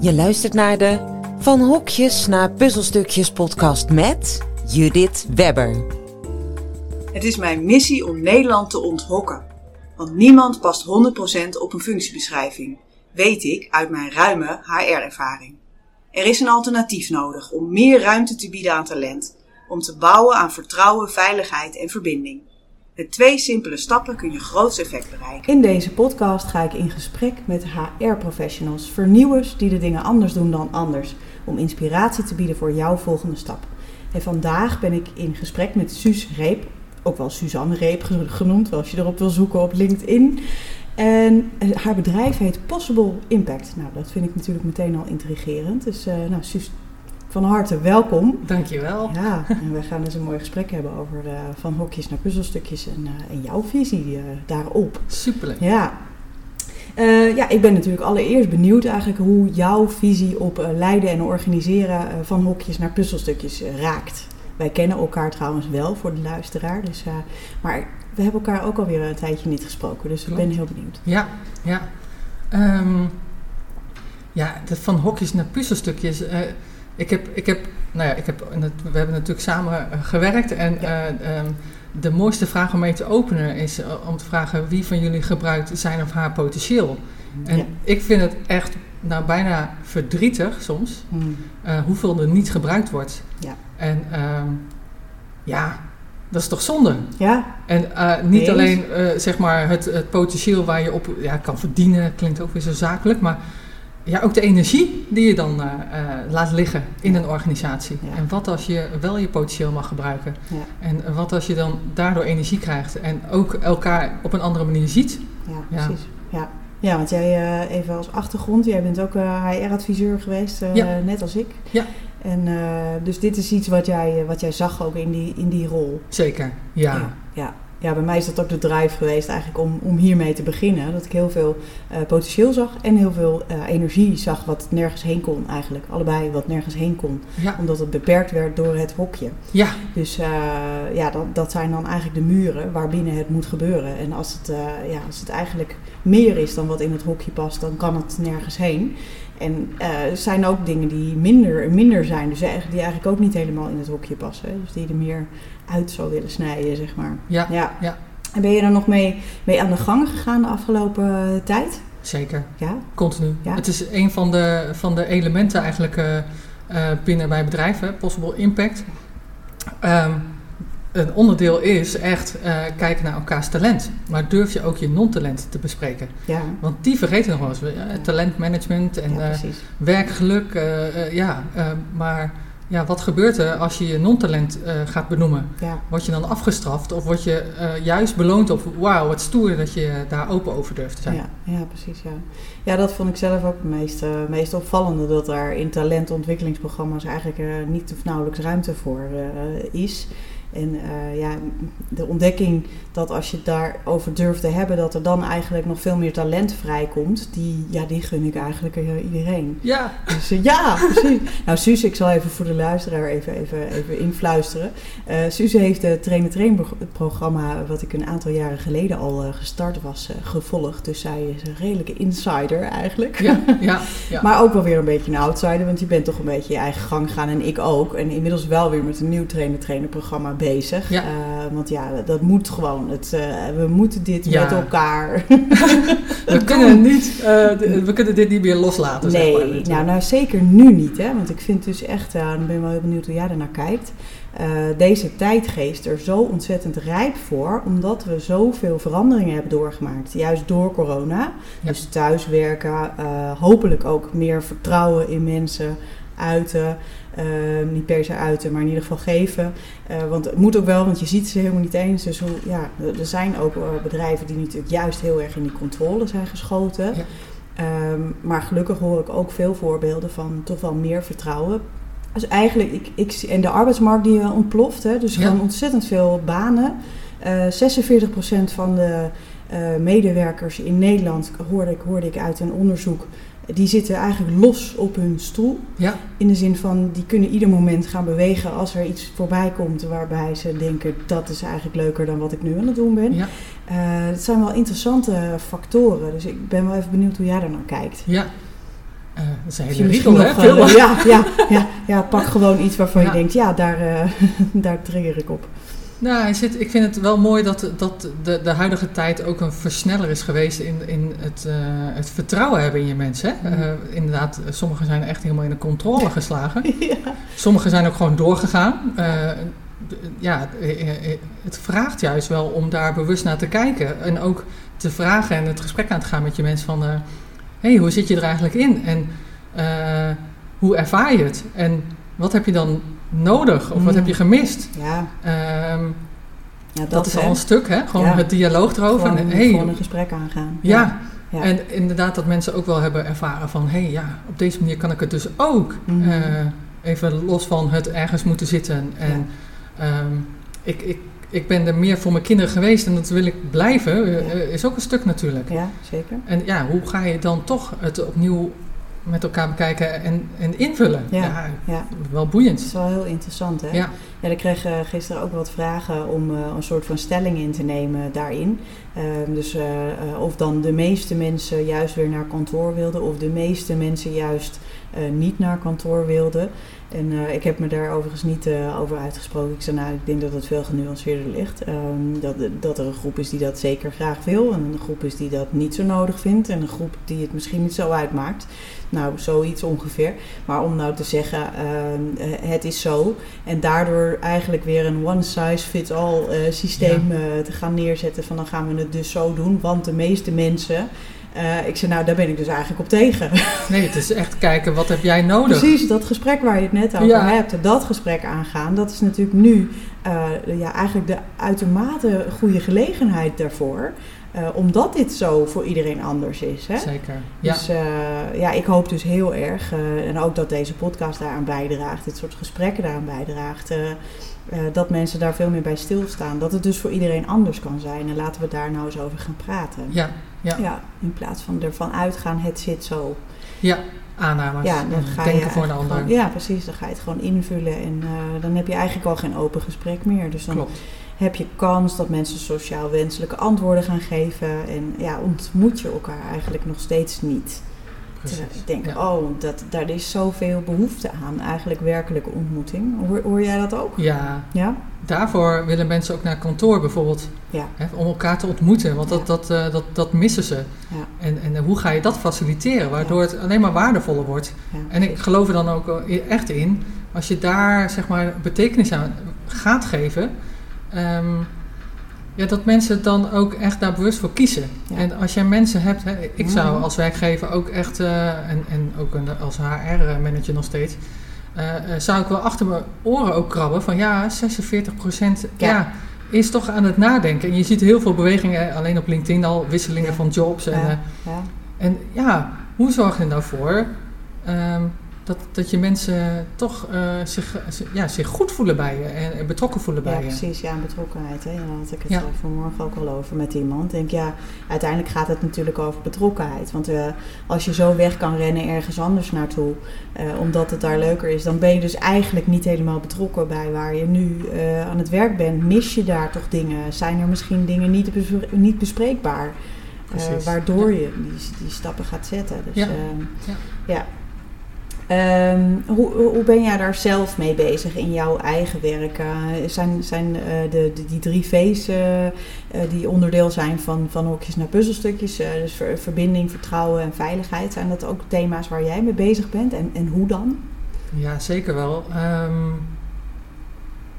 Je luistert naar de Van Hokjes naar Puzzelstukjes podcast met Judith Webber. Het is mijn missie om Nederland te onthokken. Want niemand past 100% op een functiebeschrijving, weet ik uit mijn ruime HR-ervaring. Er is een alternatief nodig om meer ruimte te bieden aan talent, om te bouwen aan vertrouwen, veiligheid en verbinding. Met twee simpele stappen kun je groots effect bereiken. In deze podcast ga ik in gesprek met HR-professionals, vernieuwers die de dingen anders doen dan anders, om inspiratie te bieden voor jouw volgende stap. En vandaag ben ik in gesprek met Suus Reep, ook wel Suzanne Reep genoemd, als je erop wil zoeken op LinkedIn. En haar bedrijf heet Possible Impact. Nou, dat vind ik natuurlijk meteen al intrigerend. Dus uh, nou, Suus, van harte welkom. Dankjewel. Ja, en we gaan dus een mooi gesprek hebben over uh, van hokjes naar puzzelstukjes en, uh, en jouw visie uh, daarop. Superleuk. Ja. ja, ik ben natuurlijk allereerst benieuwd eigenlijk hoe jouw visie op leiden en organiseren van hokjes naar puzzelstukjes raakt. Wij kennen elkaar trouwens wel voor de luisteraar, dus, maar we hebben elkaar ook alweer een tijdje niet gesproken, dus ik ben heel benieuwd. Ja, ja. Um, ja, dat van hokjes naar puzzelstukjes ik heb, ik heb, nou ja, ik heb, we hebben natuurlijk samen eh, gewerkt en ja. uh, um, de mooiste vraag om mee te openen is uh, om te vragen wie van jullie gebruikt zijn of haar potentieel. En ja. ik vind het echt nou bijna verdrietig soms hmm. uh, hoeveel er niet gebruikt wordt. Ja. En um, ja, dat is toch zonde? Ja. En niet alleen zeg maar het, het potentieel waar je op ja, kan verdienen, klinkt ook weer zo zakelijk, maar ja, ook de energie die je dan uh, uh, laat liggen in een organisatie. En wat als je wel je potentieel mag gebruiken? En wat als je dan daardoor energie krijgt en ook elkaar op een andere manier ziet? Ja, precies. Ja. Ja, want jij uh, even als achtergrond, jij bent ook HR-adviseur geweest, net als ik. Ja. En dus dit is iets wat jij, wat jij zag ook in die, in die rol. Zeker, ja. ja. ja ja, bij mij is dat ook de drive geweest eigenlijk om, om hiermee te beginnen. Dat ik heel veel uh, potentieel zag en heel veel uh, energie zag wat nergens heen kon eigenlijk. Allebei wat nergens heen kon. Ja. Omdat het beperkt werd door het hokje. Ja. Dus uh, ja, dat, dat zijn dan eigenlijk de muren waarbinnen het moet gebeuren. En als het, ja, als het eigenlijk meer is dan wat in het hokje past, dan kan het nergens heen. En er zijn ook dingen die minder, minder zijn, dus die eigenlijk ook niet helemaal in het hokje passen. Dus die er meer uit zou willen snijden, zeg maar. Ja, ja. ja. En ben je er nog mee, mee aan de gang gegaan de afgelopen tijd? Zeker. Ja? Continu. Ja? Het is een van de, van de elementen eigenlijk uh, binnen bij bedrijven, Possible Impact. Um, een onderdeel is echt uh, kijken naar elkaars talent. Maar durf je ook je non-talent te bespreken? Ja. Want die vergeten nog wel eens. Ja, talentmanagement en ja, werkgeluk. ja, maar ja, wat gebeurt er als je je non-talent gaat benoemen? Ja. Word je dan afgestraft of word je juist beloond op wauw, wat stoer dat je daar open over durft te zijn? Ja, ja precies. Ja. ja, dat vond ik zelf ook het meest, meest opvallende. Dat er in talentontwikkelingsprogramma's eigenlijk niet of nauwelijks ruimte voor is. En uh, ja, de ontdekking dat als je het daarover durft te hebben, dat er dan eigenlijk nog veel meer talent vrijkomt, die, ja, die gun ik eigenlijk uh, iedereen. Ja. Dus, uh, ja, precies. nou, Suus, ik zal even voor de luisteraar even, even, even influisteren. Suus heeft het train-train programma, wat ik een aantal jaren geleden al gestart was, gevolgd. Dus zij is een redelijke insider eigenlijk. Ja, ja, ja. maar ook wel weer een beetje een outsider, want je bent toch een beetje je eigen gang gaan en ik ook. En inmiddels wel weer met een nieuw trainer-trainer programma bezig. Ja. Uh, want ja, dat moet gewoon. Het, uh, we moeten dit ja. met elkaar. we, kunnen niet, uh, de, we kunnen dit niet meer loslaten. Nee, zeg maar, nou, nou zeker nu niet. Hè? Want ik vind dus echt, dan ben ik wel heel benieuwd hoe jij ernaar kijkt. deze tijdgeest er zo ontzettend rijp voor, omdat we zoveel veranderingen hebben doorgemaakt. Juist door corona. Ja. Dus thuiswerken, hopelijk ook meer vertrouwen in mensen uiten. Uh, niet per se uiten, maar in ieder geval geven. Uh, want het moet ook wel, want je ziet ze helemaal niet eens. Dus hoe, ja, er zijn ook bedrijven die natuurlijk juist heel erg in die controle zijn geschoten. Ja. Um, maar gelukkig hoor ik ook veel voorbeelden van toch wel meer vertrouwen. Dus eigenlijk, ik, ik, en de arbeidsmarkt die ontploft, hè, dus Ja. gewoon ontzettend veel banen. Uh, 46% van de medewerkers in Nederland, hoorde ik, hoorde ik uit een onderzoek, die zitten eigenlijk los op hun stoel. Ja. In de zin van, die kunnen ieder moment gaan bewegen als er iets voorbij komt waarbij ze denken, dat is eigenlijk leuker dan wat ik nu aan het doen ben. Ja. Uh, dat zijn wel interessante factoren, dus ik ben wel even benieuwd hoe jij daar naar kijkt. Ja. dat is een hele hè? Veel- eh, ja, ja, ja, ja, pak gewoon iets waarvan Ja. je denkt, ja, daar, eh, daar trigger ik op. Nou, hij zit, ik vind het wel mooi dat, dat de, de huidige tijd ook een versneller is geweest in, in het, eh, het vertrouwen hebben in je mensen. Hè? Mm. Eh, inderdaad, sommigen zijn echt helemaal in de controle geslagen. ja. Sommigen zijn ook gewoon doorgegaan. Eh, ja, het vraagt juist wel om daar bewust naar te kijken. En ook te vragen en het gesprek aan te gaan met je mensen van... hé, hey, hoe zit je er eigenlijk in? En hoe ervaar je het? En wat heb je dan nodig? Of wat Mm. heb je gemist? Ja, Ehm, ja, dat, dat is hè. al een stuk, hè? Gewoon Ja. het dialoog erover. Gewoon, en, hey, gewoon een gesprek aangaan. ja. Ja. en inderdaad dat mensen ook wel hebben ervaren van... hé, hey, ja, op deze manier kan ik het dus ook. Mhm. Eh, even los van het ergens moeten zitten. En ehm, ik, ik, ik ben er meer voor mijn kinderen geweest en dat wil ik blijven. eh, is ook een stuk natuurlijk. ja, zeker. En ja, hoe ga je dan toch het opnieuw met elkaar bekijken en, en invullen? Ja. Ja. wel Dat boeiend. is wel heel interessant, hè? Ja. Ja, ik kreeg gisteren ook wat vragen om eh, een soort van stelling in te nemen daarin. Ehm, dus eh, eh, of dan de meeste mensen juist weer naar kantoor wilden, of de meeste mensen juist niet naar kantoor wilden. En ik heb me daar overigens niet over uitgesproken. Ik zei, nou, ik denk dat het veel genuanceerder ligt. Ehm, dat, dat er een groep is die dat zeker graag wil, en een groep is die dat niet zo nodig vindt, en een groep die het misschien niet zo uitmaakt. Nou, zoiets ongeveer. Maar om nou te zeggen, ehm, eh, het is zo. En daardoor eigenlijk weer een one-size-fits-all eh, systeem eh, te gaan neerzetten. Van dan gaan we het dus zo doen. Want de meeste mensen. eh, ik zei, nou, daar ben ik dus eigenlijk op tegen. Nee, het is echt kijken, wat heb jij nodig? Precies, dat gesprek waar je het net over Ja. hebt. Dat gesprek aangaan. Dat is natuurlijk nu ja, eigenlijk de uitermate goede gelegenheid daarvoor. Eh, omdat dit zo voor iedereen anders is. Hè? Zeker. Ja. Dus eh, ja, ik hoop dus heel erg, eh, en ook dat deze podcast daaraan bijdraagt, dit soort gesprekken daaraan bijdraagt, dat mensen daar veel meer bij stilstaan. Dat het dus voor iedereen anders kan zijn. En laten we daar nou eens over gaan praten. ja, ja, Ja, in plaats van ervan uitgaan, het zit zo. ja. Aannames. Ja, dan ga je voor de ander. gewoon- ja, precies. Dan ga je het gewoon invullen en dan heb je eigenlijk al geen open gesprek meer. Dus dan Klopt. Heb je kans dat mensen sociaal wenselijke antwoorden gaan geven. En ja, ontmoet je elkaar eigenlijk nog steeds niet. Precies. Ik denk, Ja. oh, dat, daar is zoveel behoefte aan, eigenlijk werkelijke ontmoeting. Hoor, hoor jij dat ook? Ja, Ja? daarvoor willen mensen ook naar kantoor bijvoorbeeld. Ja. Hè, om elkaar te ontmoeten, want dat, Ja. dat, eh, dat, dat missen ze. Ja. En, en hoe ga je dat faciliteren, waardoor het alleen maar waardevoller wordt? En ik geloof er dan ook echt in, als je daar zeg maar betekenis aan gaat geven, ehm, ja, dat mensen dan ook echt daar bewust voor kiezen. Ja. En als jij mensen hebt, hè, ik zou Mhm. als werkgever ook echt, eh, en, en ook een- als HR-manager nog steeds, eh, eh, zou ik wel achter mijn oren ook krabben van ja, 46 procent, ja. Ja. is toch aan het nadenken. En je ziet heel veel bewegingen, alleen op LinkedIn al, wisselingen Ja. van jobs. En, en ja, hoe zorg je nou voor ehm, dat, dat je mensen toch eh, zich, ja, zich goed voelen bij je en, en betrokken voelen bij Ja, je? precies. Ja, en betrokkenheid. Hè. Daar had ik het Ja. eh, vanmorgen ook al over met iemand. Ik denk, ja, uiteindelijk gaat het natuurlijk over betrokkenheid. Want eh, als je zo weg kan rennen ergens anders naartoe, eh, omdat het daar leuker is, dan ben je dus eigenlijk niet helemaal betrokken bij waar je nu eh, aan het werk bent. Mis je daar toch dingen? Zijn er misschien dingen niet, bespre- niet bespreekbaar? eh, waardoor je die, die stappen gaat zetten. Dus, Ja. ehm, Ja. Ja. Ehm, hoe, hoe ben jij daar zelf mee bezig in jouw eigen werk? Eh, zijn zijn eh, de, de, die drie V's eh, die onderdeel zijn van, van hokjes naar puzzelstukjes, dus ver- verbinding, vertrouwen en veiligheid, zijn dat ook thema's waar jij mee bezig bent en, en hoe dan? Ja, zeker wel. Ehm,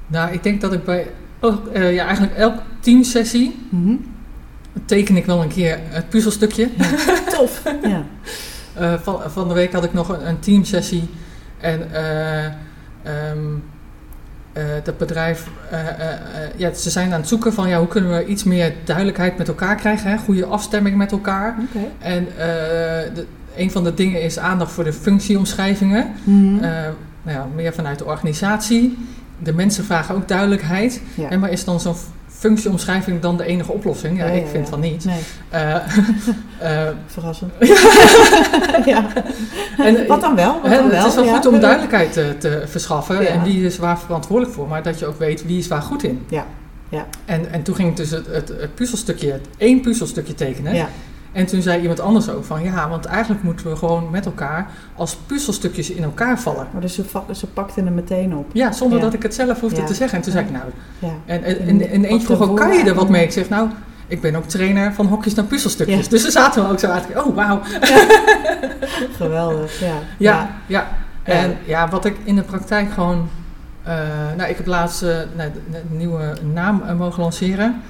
nou, ik denk dat ik bij elk- ja, eigenlijk elke teamsessie Mhm. teken ik wel een keer het puzzelstukje. Tof. Ja. Eh, van, van de week had ik nog een, een teamsessie en eh, dat bedrijf, ja, ze zijn aan het zoeken van ja, hoe kunnen we iets meer duidelijkheid met elkaar krijgen, hè? goede afstemming met elkaar. En de, een van de dingen is aandacht voor de functieomschrijvingen. Mhm. Nou ja, meer vanuit de organisatie. De mensen vragen ook duidelijkheid. ja. Hè, maar is dan zo'n functieomschrijving dan de enige oplossing? Ja, ik vind ja. van niet. Nee, Eh, eh, verrassend. ja. En, Wat dan wel? Wat hè, dan wel? het is wel Ja. goed om duidelijkheid te, te verschaffen. Ja. En wie is waar verantwoordelijk voor. Maar dat je ook weet wie is waar goed in. Ja, ja. En, en toen ging dus het, het, het puzzelstukje, het één puzzelstukje tekenen. Ja. En toen zei iemand anders ook van ja, want eigenlijk moeten we gewoon met elkaar als puzzelstukjes in elkaar vallen. Maar dus ze, ze pakte hem meteen op. Ja, zonder Ja. dat ik het zelf hoefde Ja. te zeggen. En toen zei ik nou, Ja. en, en, En en, eentje vroeg ook, kan je er wat mee? Ik zeg nou, ik ben ook trainer van hokjes naar puzzelstukjes. Ja. Dus ze zaten we ook zo uit. Oh, wauw. Geweldig, ja. Ja, ja. En ja, wat ik in de praktijk gewoon... eh, nou, ik heb laatst eh, nou, nieuwe naam eh, mogen lanceren.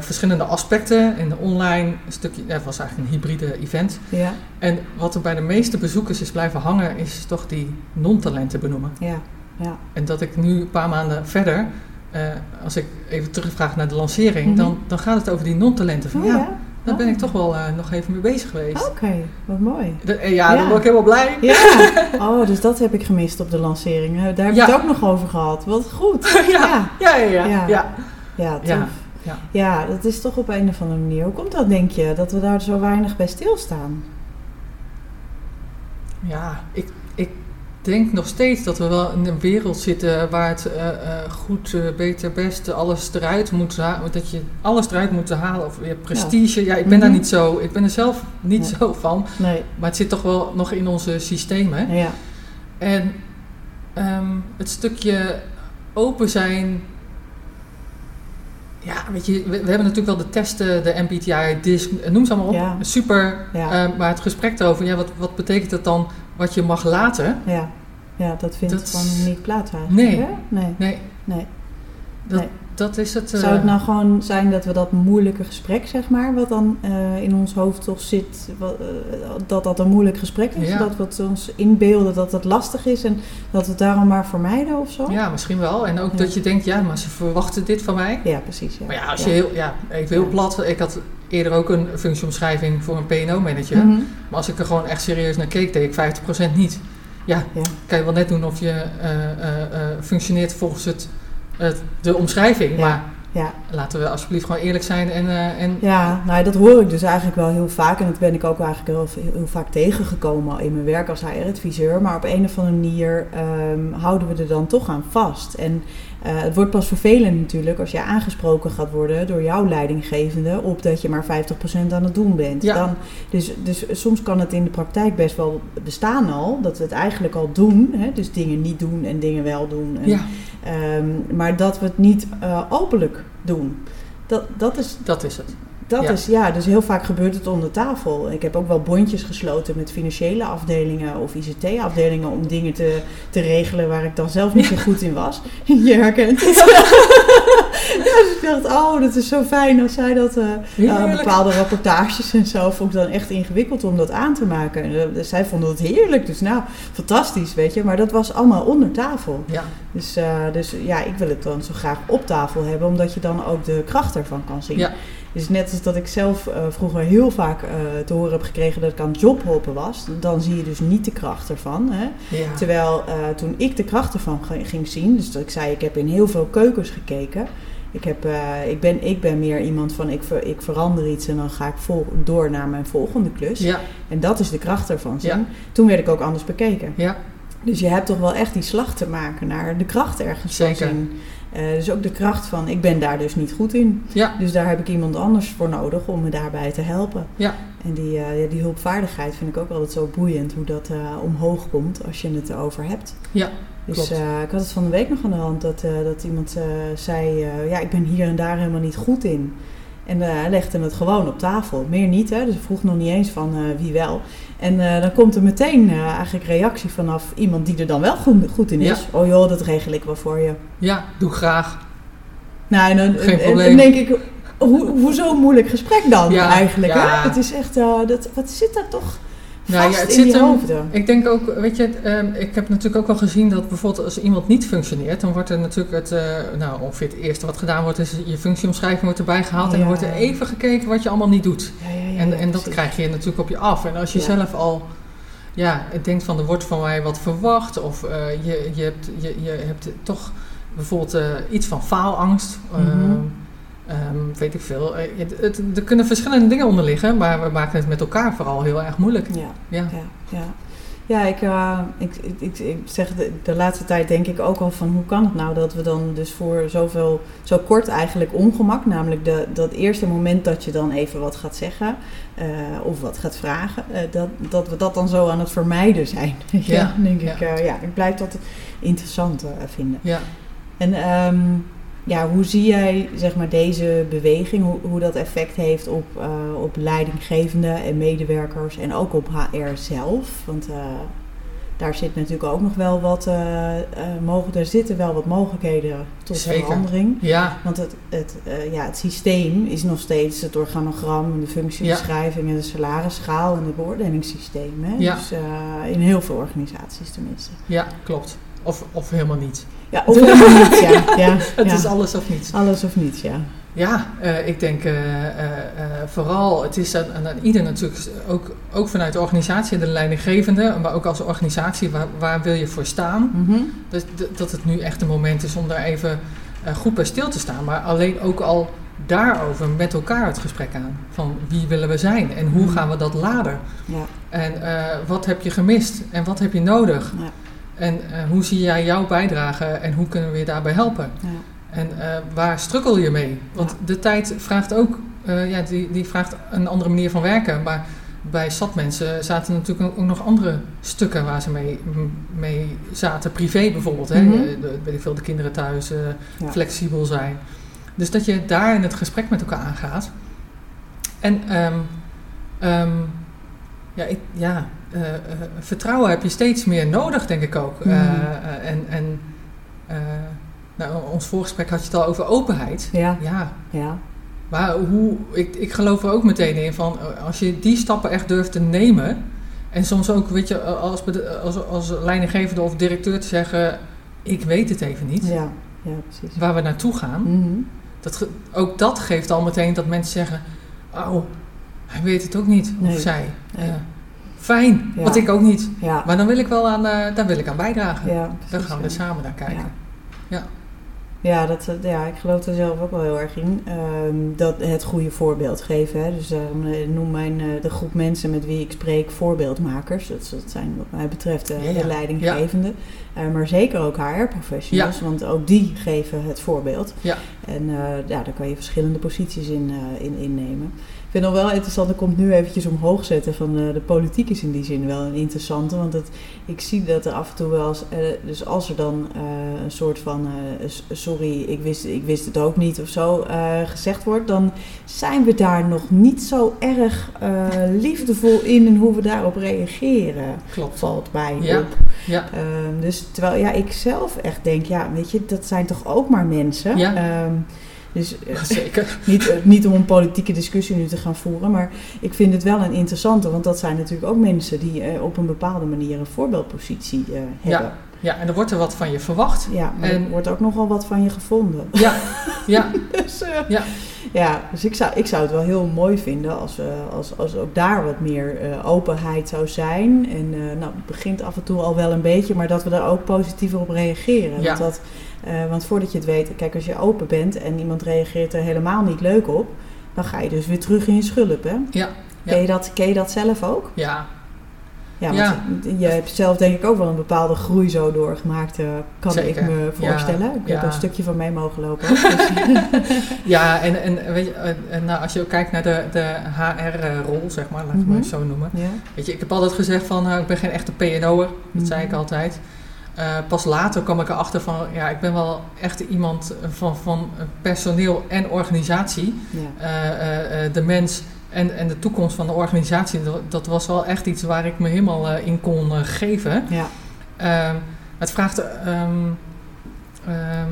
Verschillende aspecten. In de online stukje... Het was eigenlijk een hybride event. Ja, En wat er bij de meeste bezoekers is blijven hangen... is toch die non-talenten benoemen. ja, ja. En dat ik nu een paar maanden verder... eh, als ik even terugvraag naar de lancering... Mhm. dan, dan gaat het over die non-talenten. Van Oh, ja, ja? daar ben Oh. ik toch wel eh, nog even mee bezig geweest. Oké, wat mooi. De- eh, ja, dan word ik helemaal blij. Ja, oh, dus dat heb ik gemist op de lancering. Daar heb Ja. ik het ook nog over gehad. Wat goed. ja, ja, ja. ja, Ja. ja. Ja, tof. Ja, Ja, ja. dat is toch op een of andere manier. Hoe komt dat, denk je, dat we daar zo weinig bij stilstaan? Ja, ik, ik denk nog steeds dat we wel in een wereld zitten waar het eh, eh, goed, eh, beter, best, alles eruit moet halen. Dat je alles eruit moet halen. Of weer prestige. Ja, ik ben daar Mhm. niet zo. Ik ben er zelf niet zo van. Nee, Maar het zit toch wel nog in onze systemen. ja. En ehm, het stukje open zijn. Ja, weet je, we, we hebben natuurlijk wel de testen, de MBTI, DISC, noem ze allemaal op. Ja. Super. Ja. Eh, maar het gesprek erover, ja, wat, wat betekent dat dan wat je mag laten? Ja, ja dat vindt Dat gewoon niet plaats eigenlijk. Nee. hè? Nee. Nee, nee. dat, Nee. dat is het. eh, Zou het nou gewoon zijn dat we dat moeilijke gesprek, zeg maar, wat dan eh, in ons hoofd toch zit, wat, eh, dat dat een moeilijk gesprek is? Ja. Dat we het ons inbeelden dat het lastig is en dat we het daarom maar vermijden of zo? Ja, misschien wel. En ook Ja. dat je denkt, ja, maar ze verwachten dit van mij. Ja, precies. Ja. Maar ja, als je heel, ja, heel Ja. plat. Ik had eerder ook een functieomschrijving voor een PNO-manager. Mhm. Maar als ik er gewoon echt serieus naar keek, deed ik 50% niet. Ja, Ja. kan je wel net doen of je eh, eh, eh, functioneert volgens het, het, de omschrijving. Maar Ja. laten we alsjeblieft gewoon eerlijk zijn. En, eh, en Ja, nou, dat hoor ik dus eigenlijk wel heel vaak. En dat ben ik ook eigenlijk heel, heel vaak tegengekomen in mijn werk als HR-adviseur. Maar op een of andere manier ehm, houden we er dan toch aan vast. En eh, het wordt pas vervelend natuurlijk als je aangesproken gaat worden door jouw leidinggevende op dat je maar 50% aan het doen bent. Ja. Dan, dus, dus soms kan het in de praktijk best wel bestaan al, dat we het eigenlijk al doen. Hè? Dus dingen niet doen en dingen wel doen. En, ja, ehm, maar dat we het niet eh, openlijk doen. Dat, dat is dat is het. dat Ja. is, ja, dus heel vaak gebeurt het onder tafel. Ik heb ook wel bondjes gesloten met financiële afdelingen of ICT-afdelingen om dingen te, te regelen waar ik dan zelf niet zo goed in was. Je herkent het. ja, dus ik dacht, oh, dat is zo fijn als zij dat... eh, uh, Heerlijk. bepaalde rapportages en zo vond ik dan echt ingewikkeld om dat aan te maken. En, eh, zij vonden het heerlijk, dus nou, fantastisch, weet je. Maar dat was allemaal onder tafel. Ja, Dus, eh, dus ja, ik wil het dan zo graag op tafel hebben, omdat je dan ook de kracht ervan kan zien. Ja. Dus net als dat ik zelf eh, vroeger heel vaak eh, te horen heb gekregen dat ik aan het jobhoppen was, dan zie je dus niet de kracht ervan. Hè? ja. Terwijl eh, toen ik de kracht ervan ging zien, dus dat ik zei, ik heb in heel veel keukens gekeken. Ik, heb, ik, ben, ik ben meer iemand van, ik, ver, ik verander iets en dan ga ik vol, door naar mijn volgende klus. ja, En dat is de kracht ervan zien. Ja. Toen werd ik ook anders bekeken. ja, Dus je hebt toch wel echt die slag te maken naar de kracht ergens van Zeker. zien. Eh, dus ook de kracht van, ik ben daar dus niet goed in. ja, Dus daar heb ik iemand anders voor nodig om me daarbij te helpen. Ja. En die, eh, die hulpvaardigheid vind ik ook altijd zo boeiend, hoe dat eh, omhoog komt als je het erover hebt. ja. Dus Klopt. ik had het van de week nog aan de hand dat, dat iemand zei, ja, ik ben hier en daar helemaal niet goed in. En eh, hij legde het gewoon op tafel. Meer niet, hè? dus ik vroeg nog niet eens van eh, wie wel. En eh, dan komt er meteen eigenlijk reactie vanaf iemand die er dan wel goed, goed in is. Ja. Oh joh, dat regel ik wel voor je. Ja, doe graag. Nou, en dan, Geen en- dan denk ik, hoe, hoezo een moeilijk gesprek dan Ja, eigenlijk? ja. Hè? Het is echt, dat, wat zit daar toch Nou ja, het in zit die hoofden? Ik denk ook, weet je, ehm, ik heb natuurlijk ook wel gezien dat bijvoorbeeld als iemand niet functioneert, dan wordt er natuurlijk het, eh, nou ongeveer het eerste wat gedaan wordt, is je functieomschrijving wordt erbij gehaald en dan wordt er even gekeken wat je allemaal niet doet. Ja, ja, ja, En, en dat krijg je natuurlijk op je af. En als je zelf al ja, denkt van er wordt van mij wat verwacht, of eh, je, je, hebt, je, je hebt toch bijvoorbeeld eh, iets van faalangst. Mhm. ehm, ehm, weet ik veel. Eh, het, het- er kunnen verschillende dingen onder liggen, maar we maken het met elkaar vooral heel erg moeilijk. Ja. Ja. Ja, ja. Ja, ik, uh, ik, ik, ik, zeg de, de, laatste tijd denk ik ook al van hoe kan het nou dat we dan dus voor zoveel, zo kort eigenlijk ongemak, namelijk de, dat eerste moment dat je dan even wat gaat zeggen uh, of wat gaat vragen, uh, dat, dat we dat dan zo aan het vermijden zijn. ja, ja denk ja. ik, ja, ik blijf dat interessant vinden. Ja. En um, ja, hoe zie jij zeg maar, deze beweging, hoe, hoe dat effect heeft op, uh, op leidinggevenden en medewerkers en ook op HR zelf? Want uh, daar zit natuurlijk ook nog wel wat, uh, mogen, er zitten wel wat mogelijkheden tot Zeker. verandering. Ja. Want het, het, ja, het systeem is nog steeds het organogram, de functiebeschrijving en de salarisschaal en het beoordelingssysteem. Hè? Ja. Dus in heel veel organisaties tenminste. Ja, klopt. Of, of helemaal niet. Ja, of helemaal ja. ja het ja. is alles of niets. Alles of niets, ja. Ja, uh, ik denk uh, uh, vooral, het is aan, aan, ieder natuurlijk, ook, ook vanuit de organisatie, de leidinggevende, maar ook als organisatie, waar, waar wil je voor staan? Mm -hmm. dus, dat het nu echt een moment is om daar even goed bij stil te staan. Maar alleen ook al daarover met elkaar het gesprek aan. Van wie willen we zijn en hoe gaan we dat laden? Ja. En wat heb je gemist en wat heb je nodig? Ja. En uh, hoe zie jij jouw bijdrage en hoe kunnen we je daarbij helpen? Ja. En uh, waar strukkel je mee? Want de tijd vraagt ook, uh, ja, die, die vraagt een andere manier van werken. Maar bij stadmensen zaten natuurlijk ook nog andere stukken waar ze mee, mee zaten. Privé bijvoorbeeld, hè? Mhm. De, weet ik veel, de kinderen thuis, Ja. flexibel zijn. Dus dat je daar in het gesprek met elkaar aangaat. En um, um, ja, ik, ja uh, uh, vertrouwen heb je steeds meer nodig, denk ik ook. Mhm. Uh, en en nou, ons voorgesprek had je het al over openheid. Ja. ja. Ja. Maar hoe, ik, ik geloof er ook meteen in van als je die stappen echt durft te nemen. En soms ook, weet je, als, als, als leidinggevende of directeur te zeggen: Ik weet het even niet. Ja, ja precies. Waar we naartoe gaan. Mhm. Dat, ook dat geeft al meteen dat mensen zeggen: Oh, hij weet het ook niet. Nee. Of zij. Nee. Fijn, Ja. want ik ook niet. Maar dan wil ik wel aan, uh, daar wil ik aan bijdragen. Dan gaan we samen naar kijken. Ja. Ja, dat, eh, ja, ik geloof er zelf ook wel heel erg in. Ehm, dat het goede voorbeeld geven. Hè. Dus daarom eh, noem mijn, eh, de groep mensen met wie ik spreek voorbeeldmakers. Dat, dat zijn wat mij betreft eh, Ja, ja. de leidinggevenden. Eh, maar zeker ook HR-professionals, want ook die geven het voorbeeld. Ja. En eh, ja, daar kan je verschillende posities in, eh, in innemen. Ik vind het wel interessant, er komt nu eventjes omhoog zetten van eh, de politiek is in die zin wel een interessante. Want het, ik zie dat er af en toe wel eens, eh, dus als er dan eh, een soort van, eh, sorry, ik wist, ik wist het ook niet of zo gezegd wordt, dan zijn we daar nog niet zo erg liefdevol in en hoe we daarop reageren. Klopt. Valt mij Ja. op. Ja. Ehm, dus terwijl ja, ik zelf echt denk, ja, weet je, dat zijn toch ook maar mensen. Ja. Ehm, dus eh, Zeker. niet, eh, niet om een politieke discussie nu te gaan voeren, maar ik vind het wel een interessante, want dat zijn natuurlijk ook mensen die eh, op een bepaalde manier een voorbeeldpositie hebben. Ja, en er wordt er wat van je verwacht. Ja, maar En- er wordt ook nogal wat van je gevonden. Ja, ja, Dus, Ja. Ja, dus ik zou, ik zou het wel heel mooi vinden als, als, als ook daar wat meer eh, openheid zou zijn. En eh, nou, het begint af en toe al wel een beetje, maar dat we daar ook positiever op reageren. Ja. Want, dat, eh, want voordat je het weet, kijk, als je open bent en iemand reageert er helemaal niet leuk op, dan ga je dus weer terug in je schulp. Hè? ja, Ja. Ken, je dat, ken je dat zelf ook? ja. Ja, Ja. je hebt zelf denk ik ook wel een bepaalde groei zo doorgemaakt, eh, kan Zeker. ik me Ja. voorstellen. Ik heb Ja. een stukje van mee mogen lopen. dus- Ja, en, en, weet je, nou, als je ook kijkt naar de, de HR-rol, zeg maar, laat ik het Mhm. maar zo noemen. Weet je, ik heb altijd gezegd van, nou, ik ben geen echte PNO'er. Dat zei ik Mhm. altijd. Eh, pas later kwam ik erachter van, ja, ik ben wel echt iemand van, van personeel en organisatie. Eh, eh, eh, de mens en, en de toekomst van de organisatie, dat, dat was wel echt iets waar ik me helemaal eh, in kon eh, geven. Ja. Ehm, het vraagt. ehm, ehm,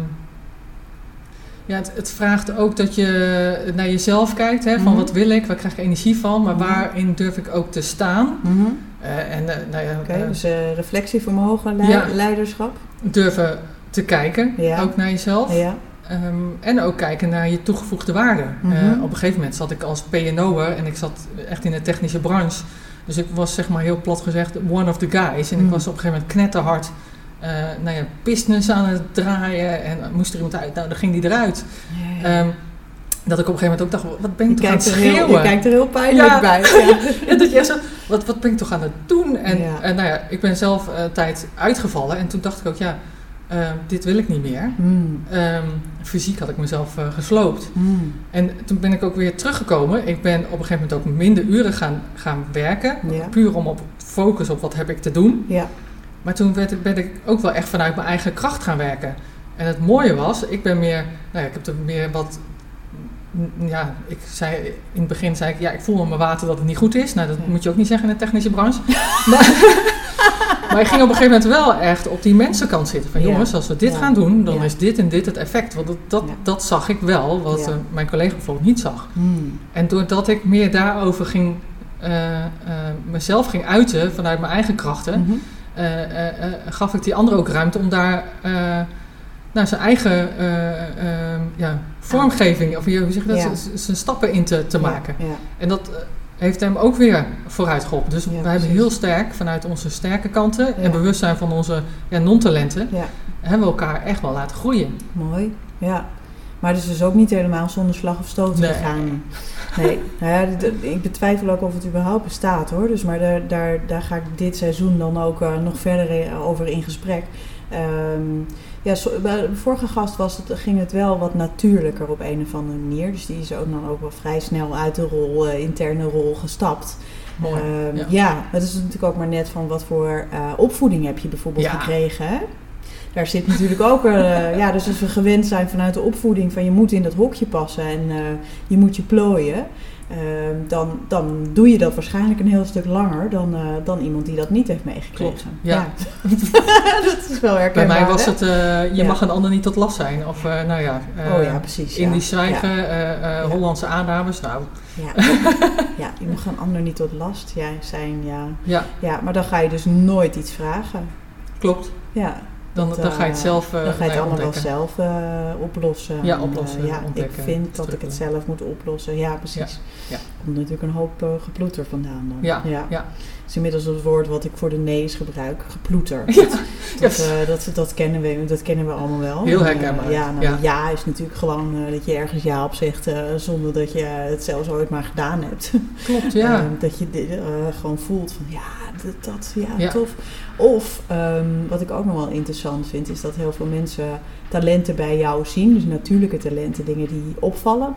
ja, het, het vraagt ook dat je naar jezelf kijkt. Hè, van Mhm. wat wil ik, waar krijg ik energie van, maar Mhm. waarin durf ik ook te staan. Mhm. Eh, en nou ja, dus reflectievermogen, Ja. leiderschap. durven te kijken, Ja. ook naar jezelf. Ja. Ehm, en ook kijken naar je toegevoegde waarde. Mhm. Eh, op een gegeven moment zat ik als PNO'er en ik zat echt in de technische branche. Dus ik was zeg maar heel plat gezegd one of the guys. En ik Mhm. was op een gegeven moment knetterhard eh nou ja, business aan het draaien. En moest er iemand uit, nou dan ging die eruit. Ehm, dat ik op een gegeven moment ook dacht, wat ben ik Je toch aan het er heel, schreeuwen? je kijkt er heel pijnlijk Ja. bij. Ja. Ja, dat je zo, wat, wat ben ik toch aan het doen? En, nou ja, ik ben zelf eh, een tijd uitgevallen en toen dacht ik ook, ja, eh, dit wil ik niet meer. Mm, Ehm, fysiek had ik mezelf eh, gesloopt. mm, En toen ben ik ook weer teruggekomen. Ik ben op een gegeven moment ook minder uren gaan, gaan werken. Ja. Puur om op focus op wat heb ik te doen. ja. Maar toen werd, ben ik ook wel echt vanuit mijn eigen kracht gaan werken. En het mooie was, ik ben meer, nou ja, ik heb er meer wat, n- ja, ik zei, in het begin zei ik, ja, ik voel aan mijn water dat het niet goed is. Nou, dat moet je ook niet zeggen in de technische branche. maar, maar ik ging op een gegeven moment wel echt op die mensenkant zitten. Van jongens, als we dit gaan doen, dan is dit en dit het effect. Want dat, dat, dat zag ik wel, wat eh, mijn collega bijvoorbeeld niet zag. Mm, En doordat ik meer daarover ging, eh, eh, mezelf ging uiten vanuit mijn eigen krachten, mhm. gaf ik die andere ook ruimte om daar nou, zijn eigen ja, vormgeving, of hoe zeg je dat, Ja. Zijn stappen in te, te maken. Ja. En dat heeft hem ook weer vooruit geholpen. Dus Ja, wij hebben heel sterk vanuit onze sterke kanten Ja. en bewustzijn van onze ja, non-talenten, ja. hebben we elkaar echt wel laten groeien. Mooi, ja. Maar het is dus ook niet helemaal zonder slag of stoot Nee. gegaan. Nee, nou ja, ik betwijfel ook of het überhaupt bestaat hoor. Dus, maar daar, daar, daar ga ik dit seizoen dan ook eh, nog verder in- over in gesprek. Ehm, ja, bij de vorige gast was het, ging het wel wat natuurlijker op een of andere manier. Dus die is ook dan ook wel vrij snel uit de rol, eh, interne rol gestapt. Mooi. Ehm, ja. ja. het is natuurlijk ook maar net van wat voor eh, opvoeding heb je bijvoorbeeld Ja. gekregen. Hè? Daar zit natuurlijk ook, eh, ja, dus als we gewend zijn vanuit de opvoeding van je moet in dat hokje passen en je moet je plooien, dan, dan doe je dat waarschijnlijk een heel stuk langer dan, eh, dan iemand die dat niet heeft meegekregen. Klopt, ja. dat is wel Bij herkenbaar. mij was hè? het, eh, je Ja. mag een ander niet tot last zijn. Of, eh, nou ja, oh ja, precies. ja. Indisch zwijgen. Hollandse aannames. Nou, Ja. ja, je mag een ander niet tot last zijn. Ja. ja, ja, maar dan ga je dus nooit iets vragen. klopt. Ja, Dan, Dat, dan ga je het eh, zelf eh dan ga je het allemaal wel zelf eh, oplossen. Ja, En, oplossen, ja, ik vind dat ik het zelf moet oplossen. Ja, precies. Ja, ja. Er komt natuurlijk een hoop geploeter vandaan dan. Ja, ja. Is inmiddels het woord wat ik voor de nee's gebruik, geploeter. Ja, Dat, yes. eh, dat, dat, kennen we, dat kennen we allemaal wel. Heel En, herkenbaar, eh, ja, nou, ja. ja. is natuurlijk gewoon eh, dat je ergens ja op zegt eh, zonder dat je het zelfs ooit maar gedaan hebt. Klopt, ja. Ehm, dat je eh, gewoon voelt van ja, dat, dat ja, Ja. tof. Of ehm, wat ik ook nog wel interessant vind, is dat heel veel mensen talenten bij jou zien. Dus natuurlijke talenten, dingen die opvallen,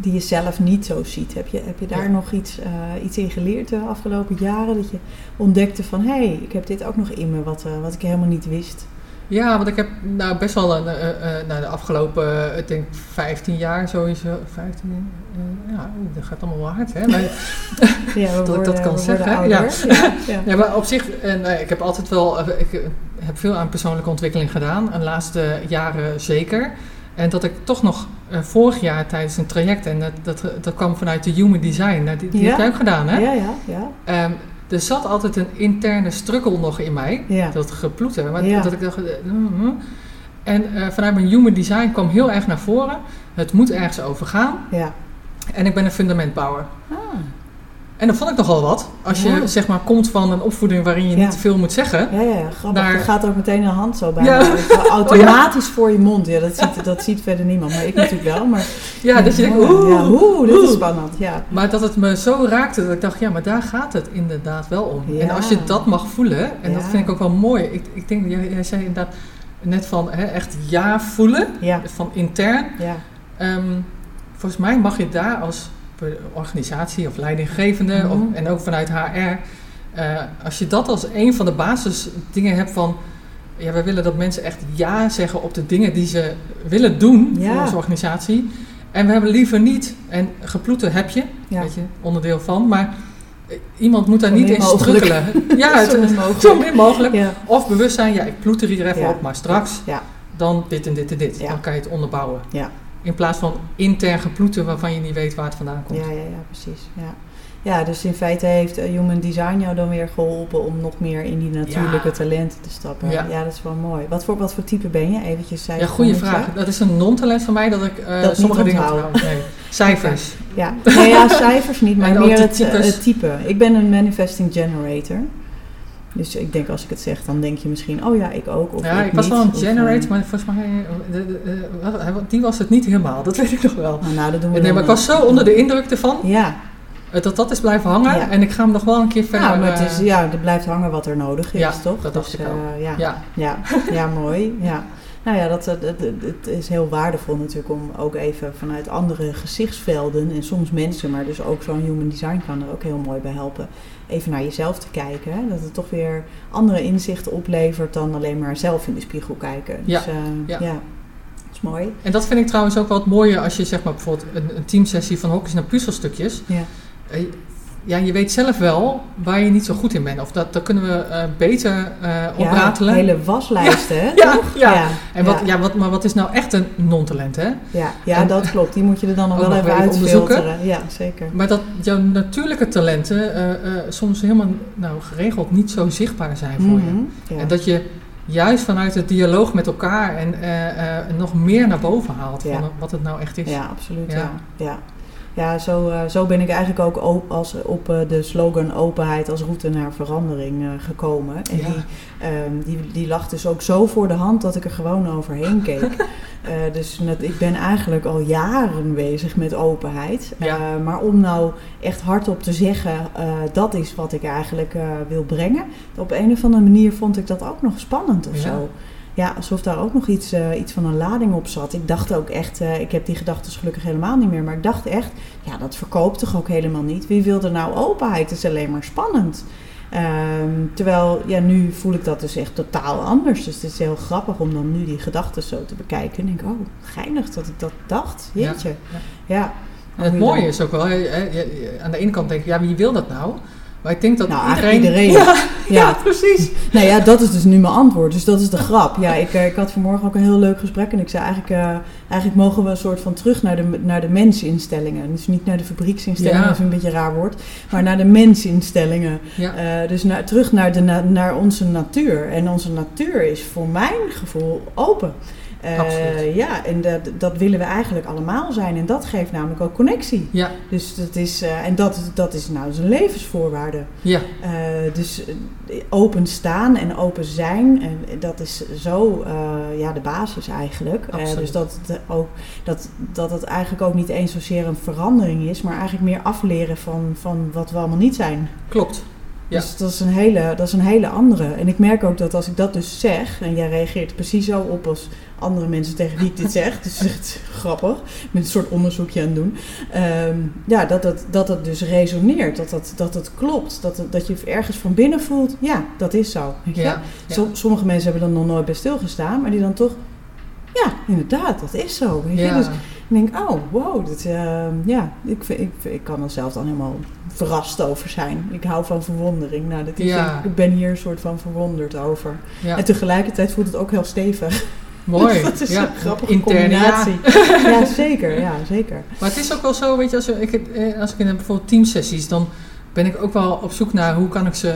die je zelf niet zo ziet. Heb je, heb je daar Ja. nog iets, eh, iets in geleerd de afgelopen jaren? Dat je ontdekte van hé, hey, ik heb dit ook nog in me wat, eh, wat ik helemaal niet wist. Ja, want ik heb nou best wel een, eh, nou, de afgelopen, ik denk 15 jaar sowieso. 15, eh, ja, dat gaat allemaal wel hard, hè? Maar, Ja, Dat ik dat kan zeggen, ja. Ja, ja. ja, maar op zich, en, eh, ik heb altijd wel, ik heb veel aan persoonlijke ontwikkeling gedaan. De laatste jaren zeker. En dat ik toch nog eh, vorig jaar tijdens een traject, en dat, dat, dat kwam vanuit de Human Design, nou, die, die Ja. heb jij ook gedaan, hè? ja, ja, ja. Ehm, er zat altijd een interne strukkel nog in mij. Ja. Dat geploeter. Maar Ja. dat ik dacht. eh, hm, hm. En eh, vanuit mijn human design kwam heel erg naar voren. Het moet ergens over gaan. ja. En ik ben een fundamentbouwer. Ah, En dat vond ik nogal wat. Als je Ja. zeg maar komt van een opvoeding waarin je Ja. niet veel moet zeggen. Ja, ja, ja, grappig. Daar- Er gaat ook meteen een hand zo bij. Ja. gaat Automatisch voor je mond. Ja, dat ziet, dat ziet verder niemand. Maar ik natuurlijk wel. Maar, Ja, dat je denkt, oeh, dit is spannend. Ja. Maar dat het me zo raakte dat ik dacht, ja, maar daar gaat het inderdaad wel om. En als je dat mag voelen, en dat vind ik ook wel mooi. Ik, ik denk, jij, jij zei inderdaad net van hè, echt ja voelen, Ja, van intern. ja, Ehm, volgens mij mag je daar als organisatie of leidinggevende, Mhm. of, en ook vanuit HR, eh, als je dat als een van de basisdingen hebt van, ja, we willen dat mensen echt ja zeggen op de dingen die ze willen doen Ja. voor onze organisatie. En we hebben liever niet, en geploeten heb je, ja. weet je, onderdeel van, maar eh, iemand moet daar Zo niet in strukkelen. ja, het, Zo mogelijk. zo min mogelijk. Ja. Of bewustzijn, ja, ik ploet er hier even op, maar straks Ja, dan dit en dit en dit. Dan kan je het onderbouwen. Ja. In plaats van intern geploeten waarvan je niet weet waar het vandaan komt. ja, ja, ja, precies. Ja. ja, dus in feite heeft eh, Human Design jou dan weer geholpen om nog meer in die natuurlijke Ja. talenten te stappen. Ja. Ja. dat is wel mooi. Wat voor, wat voor type ben je? Eventjes zei Ja, goede vraag. Dat is een non-talent van mij dat ik eh, Dat sommige dingen onthoud. Nee. Cijfers. Ja, nee, ja cijfers niet, maar meer het, eh, het type. Ik ben een manifesting generator. Dus ik denk als ik het zeg, dan denk je misschien, oh ja, ik ook. Of ja, ik, ik was wel een of, generate, eh, maar volgens mij, eh, de- de- de- wat- die was het niet helemaal. Dat weet ik nog wel. nou, nou, dat doen we Nee, maar ik was eh, zo onder de indruk ervan, Ja, eh, dat dat is blijven hangen. Ja. En ik ga hem nog wel een keer verder... ja, maar het is, eh, ja, er blijft hangen wat er nodig is, Ja, toch? dat Dus, ik ook. eh, ja. ja, Ja, ja, mooi. Ja. Nou ja, dat, dat, dat- het is heel waardevol natuurlijk om ook even vanuit andere gezichtsvelden en soms mensen, maar dus ook zo'n human design kan er ook heel mooi bij helpen. Even naar jezelf te kijken. Hè? Dat het toch weer andere inzichten oplevert dan alleen maar zelf in de spiegel kijken. Dus, Ja, eh, ja. ja. dat is mooi. En dat vind ik trouwens ook wel het mooie als je zeg maar bijvoorbeeld een, een teamsessie van hokjes naar puzzelstukjes. Ja. Ja, je weet zelf wel waar je niet zo goed in bent. Of dat, dat kunnen we eh, beter eh opratelen. Ja, hele waslijsten, hè? Ja, toch? ja. ja. En wat, ja. wat, maar wat is nou echt een non-talent, hè? Ja, ja En- dat klopt. Die moet je er dan nog wel even even uitfilteren. Ja, zeker. Maar dat jouw natuurlijke talenten eh, soms helemaal nou, geregeld niet zo zichtbaar zijn voor je. Mhm. En dat je juist vanuit het dialoog met elkaar en nog meer naar boven haalt van wat het nou echt is. Ja, absoluut. Ja. Ja, zo, eh, zo ben ik eigenlijk ook op, als, op eh, de slogan openheid als route naar verandering eh, gekomen. En Ja. die, ehm, die, die lag dus ook zo voor de hand dat ik er gewoon overheen keek. Dus net- ik ben eigenlijk al jaren bezig met openheid. Ja. Maar om nou echt hardop te zeggen, dat is wat ik eigenlijk wil brengen. Op een of andere manier vond ik dat ook nog spannend of Ja. zo. Ja, alsof daar ook nog iets, eh, iets van een lading op zat. Ik dacht ook echt, eh, ik heb die gedachten gelukkig helemaal niet meer. Maar ik dacht echt, ja, dat verkoopt toch ook helemaal niet. Wie wil er nou openheid? Het is alleen maar spannend. Ehm, terwijl, ja, nu voel ik dat dus echt totaal anders. Dus het is heel grappig om dan nu die gedachten zo te bekijken. En denk, oh, geinig dat ik dat dacht. Ja, Jeetje. ja. Ja. En het je mooie dan- is ook wel, je- aan de ene kant denk ik, ja, wie wil dat nou? Maar ik denk dat Nou, iedereen... Ja, ja, Ja. precies. Nou ja, dat is dus nu mijn antwoord. Dus dat is de grap. Ja, ik, eh, ik had vanmorgen ook een heel leuk gesprek. En ik zei eigenlijk, eh, eigenlijk mogen we een soort van terug naar de, naar de mensinstellingen. Dus niet naar de fabrieksinstellingen, Ja. dat is een beetje een raar woord. Maar naar de mensinstellingen. Ja. Eh, dus naar, terug naar, de, na- naar onze natuur. En onze natuur is voor mijn gevoel open. Eh, Absoluut. ja, en dat, dat willen we eigenlijk allemaal zijn. En dat geeft namelijk ook connectie. Ja, Dus dat is, eh, en dat, dat is nou zijn levensvoorwaarde. ja, Eh, dus open staan en open zijn, en dat is zo ja, de basis eigenlijk. Dus dat het, ook, dat, dat het eigenlijk ook niet eens zozeer een verandering is, maar eigenlijk meer afleren van, van wat we allemaal niet zijn. klopt. Ja. Dus dat is, een hele, dat is een hele andere. En ik merk ook dat als ik dat dus zeg, en jij reageert precies zo op als andere mensen tegen wie ik dit zeg, dus het is echt grappig, ben een soort onderzoekje aan het doen, Ehm, ja, dat het, dat het dus resoneert, dat het, dat het klopt, dat, dat je ergens van binnen voelt, ja, dat is zo. Ja, ja. Som- sommige mensen hebben er nog nooit bij stilgestaan, maar die dan toch, ja, inderdaad, dat is zo. Weet je? Ja. Dus ik denk, oh, wow, dit, ehm, ja, ik, ik, ik kan er zelf dan helemaal verrast over zijn. Ik hou van verwondering. Nou, dat is, Ja. Ik ben hier een soort van verwonderd over. ja. En tegelijkertijd voelt het ook heel stevig. Mooi. dat is ja. een grappige Interne ja. combinatie. Ja. zeker. Ja, zeker. Maar het is ook wel zo, weet je, als, ik, eh, als ik in bijvoorbeeld teamsessies, dan ben ik ook wel op zoek naar hoe kan ik ze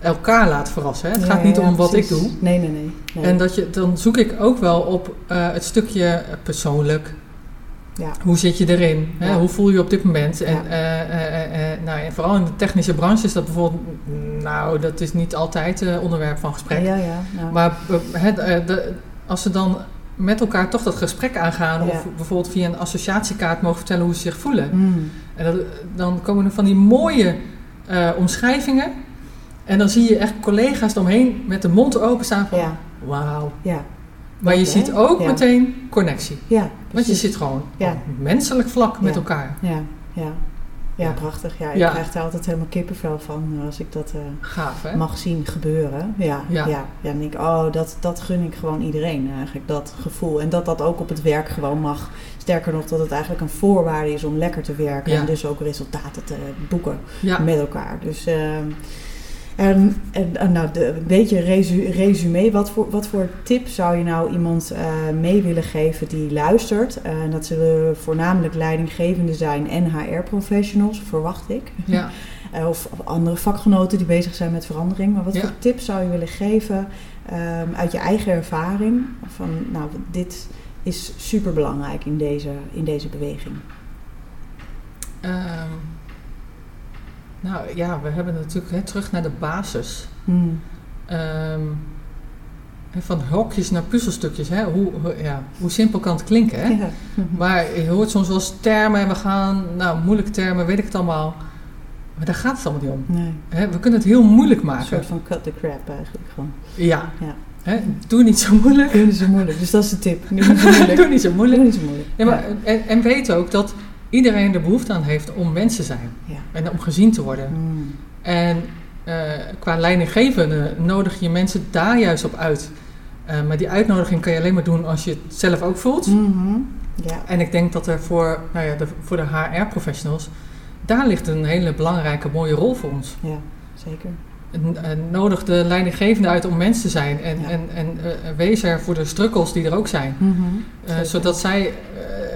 elkaar laten verrassen. Hè? Het Ja, gaat niet ja, om wat precies. ik doe. Nee, nee, nee. nee. En dat je, dan zoek ik ook wel op eh, het stukje persoonlijk. Ja. Hoe zit je erin? Hè? Hoe voel je je op dit moment? En, eh, eh, nou, en vooral in de technische branche is dat bijvoorbeeld... Nou, dat is niet altijd onderwerp van gesprek. Ja, ja. ja. Maar het, de, als ze dan met elkaar toch dat gesprek aangaan... Ja. of bijvoorbeeld via een associatiekaart mogen vertellen hoe ze zich voelen... Mm. En dat, dan komen er van die mooie omschrijvingen... En dan zie je echt collega's eromheen met de mond open staan van... Ja, Wauw. ja. Maar je ziet ook meteen connectie. Ja, Want je zit gewoon op menselijk vlak met elkaar. Ja, ja. Ja, prachtig. Ja, ik Ja. krijg er altijd helemaal kippenvel van eh, als ik dat... eh, Gaaf, hè? mag zien gebeuren. Ja, Ja. ja. ja. en denk ik, oh, dat, dat gun ik gewoon iedereen eigenlijk, dat gevoel. En dat dat ook op het werk gewoon mag. Sterker nog, dat het eigenlijk een voorwaarde is om lekker te werken. Ja. En dus ook resultaten te boeken met elkaar. Dus, ehm, en, en, en nou, de, een beetje resu, resume. Wat voor, wat voor tip zou je nou iemand eh, mee willen geven die luistert? Eh, En dat zullen voornamelijk leidinggevenden zijn en HR-professionals, verwacht ik. ja. Eh, Of andere vakgenoten die bezig zijn met verandering. Maar wat Ja. voor tips zou je willen geven ehm, uit je eigen ervaring? Van, nou, dit is super belangrijk in deze, in deze beweging. Ehm, Nou ja, we hebben natuurlijk hè, terug naar de basis. Hmm. Ehm, van hokjes naar puzzelstukjes. Hè? Hoe, ja, hoe simpel kan het klinken, hè? Ja. Maar je hoort soms wel eens termen en we gaan, nou, moeilijke termen, weet ik het allemaal. Maar daar gaat het allemaal niet om. Nee, Hè? We kunnen het heel moeilijk een maken. soort van cut the crap eigenlijk gewoon. Ja. Ja. Hè? Doe niet zo moeilijk. Doe niet zo moeilijk, dus dat is de tip. Doe niet zo moeilijk. Doe niet zo Doe moeilijk. niet zo moeilijk. Ja, maar, en, en weet ook dat iedereen er behoefte aan heeft om mens te zijn. Ja. En om gezien te worden. Hmm. En eh, qua leidinggevende nodig je mensen daar juist op uit. Eh, maar die uitnodiging kan je alleen maar doen als je het zelf ook voelt. Mhm. Ja. En ik denk dat er voor, nou ja, de, voor de HR-professionals, daar ligt een hele belangrijke, mooie rol voor ons. ja, zeker. Nodig de leidinggevende uit om mens te zijn. En, Ja. en, en eh, wees er voor de strukkels die er ook zijn. Mhm. Eh, zodat zij eh,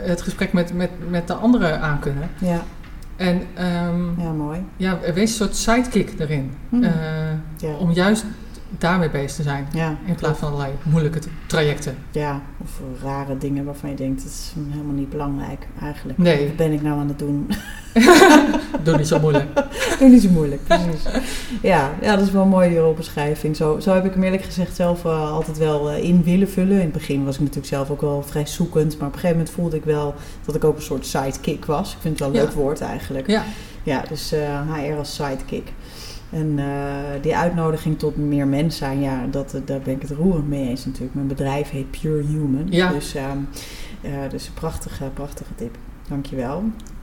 het gesprek met, met, met de anderen aan kunnen. Ja, En ehm, ja, mooi. ja, wees een soort sidekick erin. Eh, Ja. om juist daarmee bezig te zijn. Ja, In plaats van allerlei moeilijke trajecten. Ja, of rare dingen waarvan je denkt, dat is helemaal niet belangrijk eigenlijk. Nee. Wat ben ik nou aan het doen? Doe niet zo moeilijk. Doe niet zo moeilijk, precies. Ja, ja, dat is wel mooi die rolbeschrijving. Zo, zo heb ik hem eerlijk gezegd zelf eh, altijd wel eh, in willen vullen. In het begin was ik natuurlijk zelf ook wel vrij zoekend. Maar op een gegeven moment voelde ik wel dat ik ook een soort sidekick was. Ik vind het wel een Ja. leuk woord eigenlijk. Ja, Ja, dus eh, HR als sidekick. En eh, die uitnodiging tot meer mens zijn, ja, dat, eh, daar ben ik het roerend mee eens natuurlijk. Mijn bedrijf heet Pure Human. Ja. Dus, eh, dus een prachtige, prachtige tip. Dankjewel.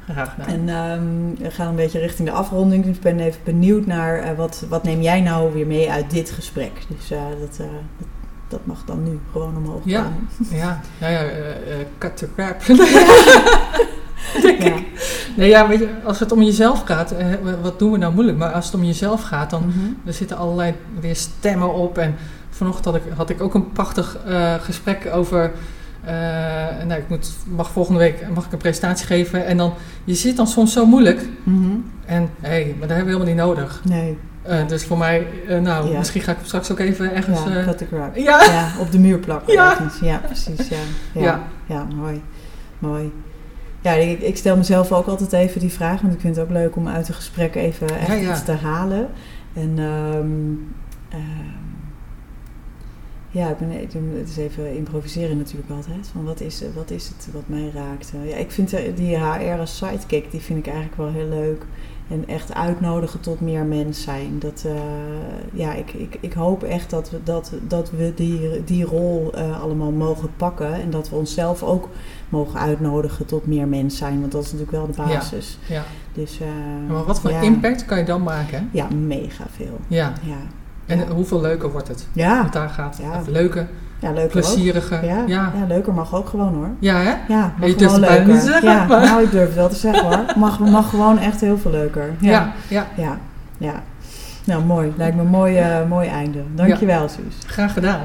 graag gedaan. En ehm, we gaan een beetje richting de afronding. Dus ik ben even benieuwd naar wat, wat neem jij nou weer mee uit dit gesprek? Dus dat, dat, dat mag dan nu gewoon omhoog Ja. komen. Ja, ja, ja eh, Ja. nee, ja, weet je, als het om jezelf gaat, eh, wat doen we nou moeilijk? Maar als het om jezelf gaat, dan Mhm. er zitten allerlei weer stemmen op. En vanochtend had ik, had ik ook een prachtig eh, gesprek over. eh, nou, ik moet, mag volgende week mag ik een presentatie geven. En dan, je zit dan soms zo moeilijk. Mhm. En hé, hey, maar dat hebben we helemaal niet nodig. Nee, dus voor mij, nou, Ja. misschien ga ik straks ook even ergens. ja, ja. Ja, op de muur plakken. Ja. ja precies. Ja, ja. Ja. ja. mooi. mooi. Ja, ik, ik stel mezelf ook altijd even die vraag, want ik vind het ook leuk om uit een gesprek even echt Ja, ja. iets te halen. En ehm, ehm, ja, ik ben, het is even improviseren natuurlijk altijd. Van wat is, wat is het wat mij raakt? Ja, ik vind eh, die HR als sidekick, die vind ik eigenlijk wel heel leuk. En echt uitnodigen tot meer mens zijn. Dat, eh, ja, ik, ik, ik hoop echt dat we, dat, dat we die, die rol eh, allemaal mogen pakken. En dat we onszelf ook mogen uitnodigen tot meer mens zijn. Want dat is natuurlijk wel de basis. Ja. Dus, eh, Maar wat voor ja. impact kan je dan maken? Hè? Ja, mega veel. Ja. Ja, En hoeveel leuker wordt het? ja, Want daar gaat Ja. het leuke, ja leuker. Ja, ja. ja. leuker mag ook gewoon hoor. Ja, hè? Ja, mag je gewoon leuker. niet te zeggen, ja, maar- nou ik durf het wel te zeggen hoor. Mag, mag gewoon echt heel veel leuker. Ja, ja. Ja, ja. Nou, mooi. Lijkt me een mooi, eh, mooi einde. Dankjewel, Suus. Graag gedaan.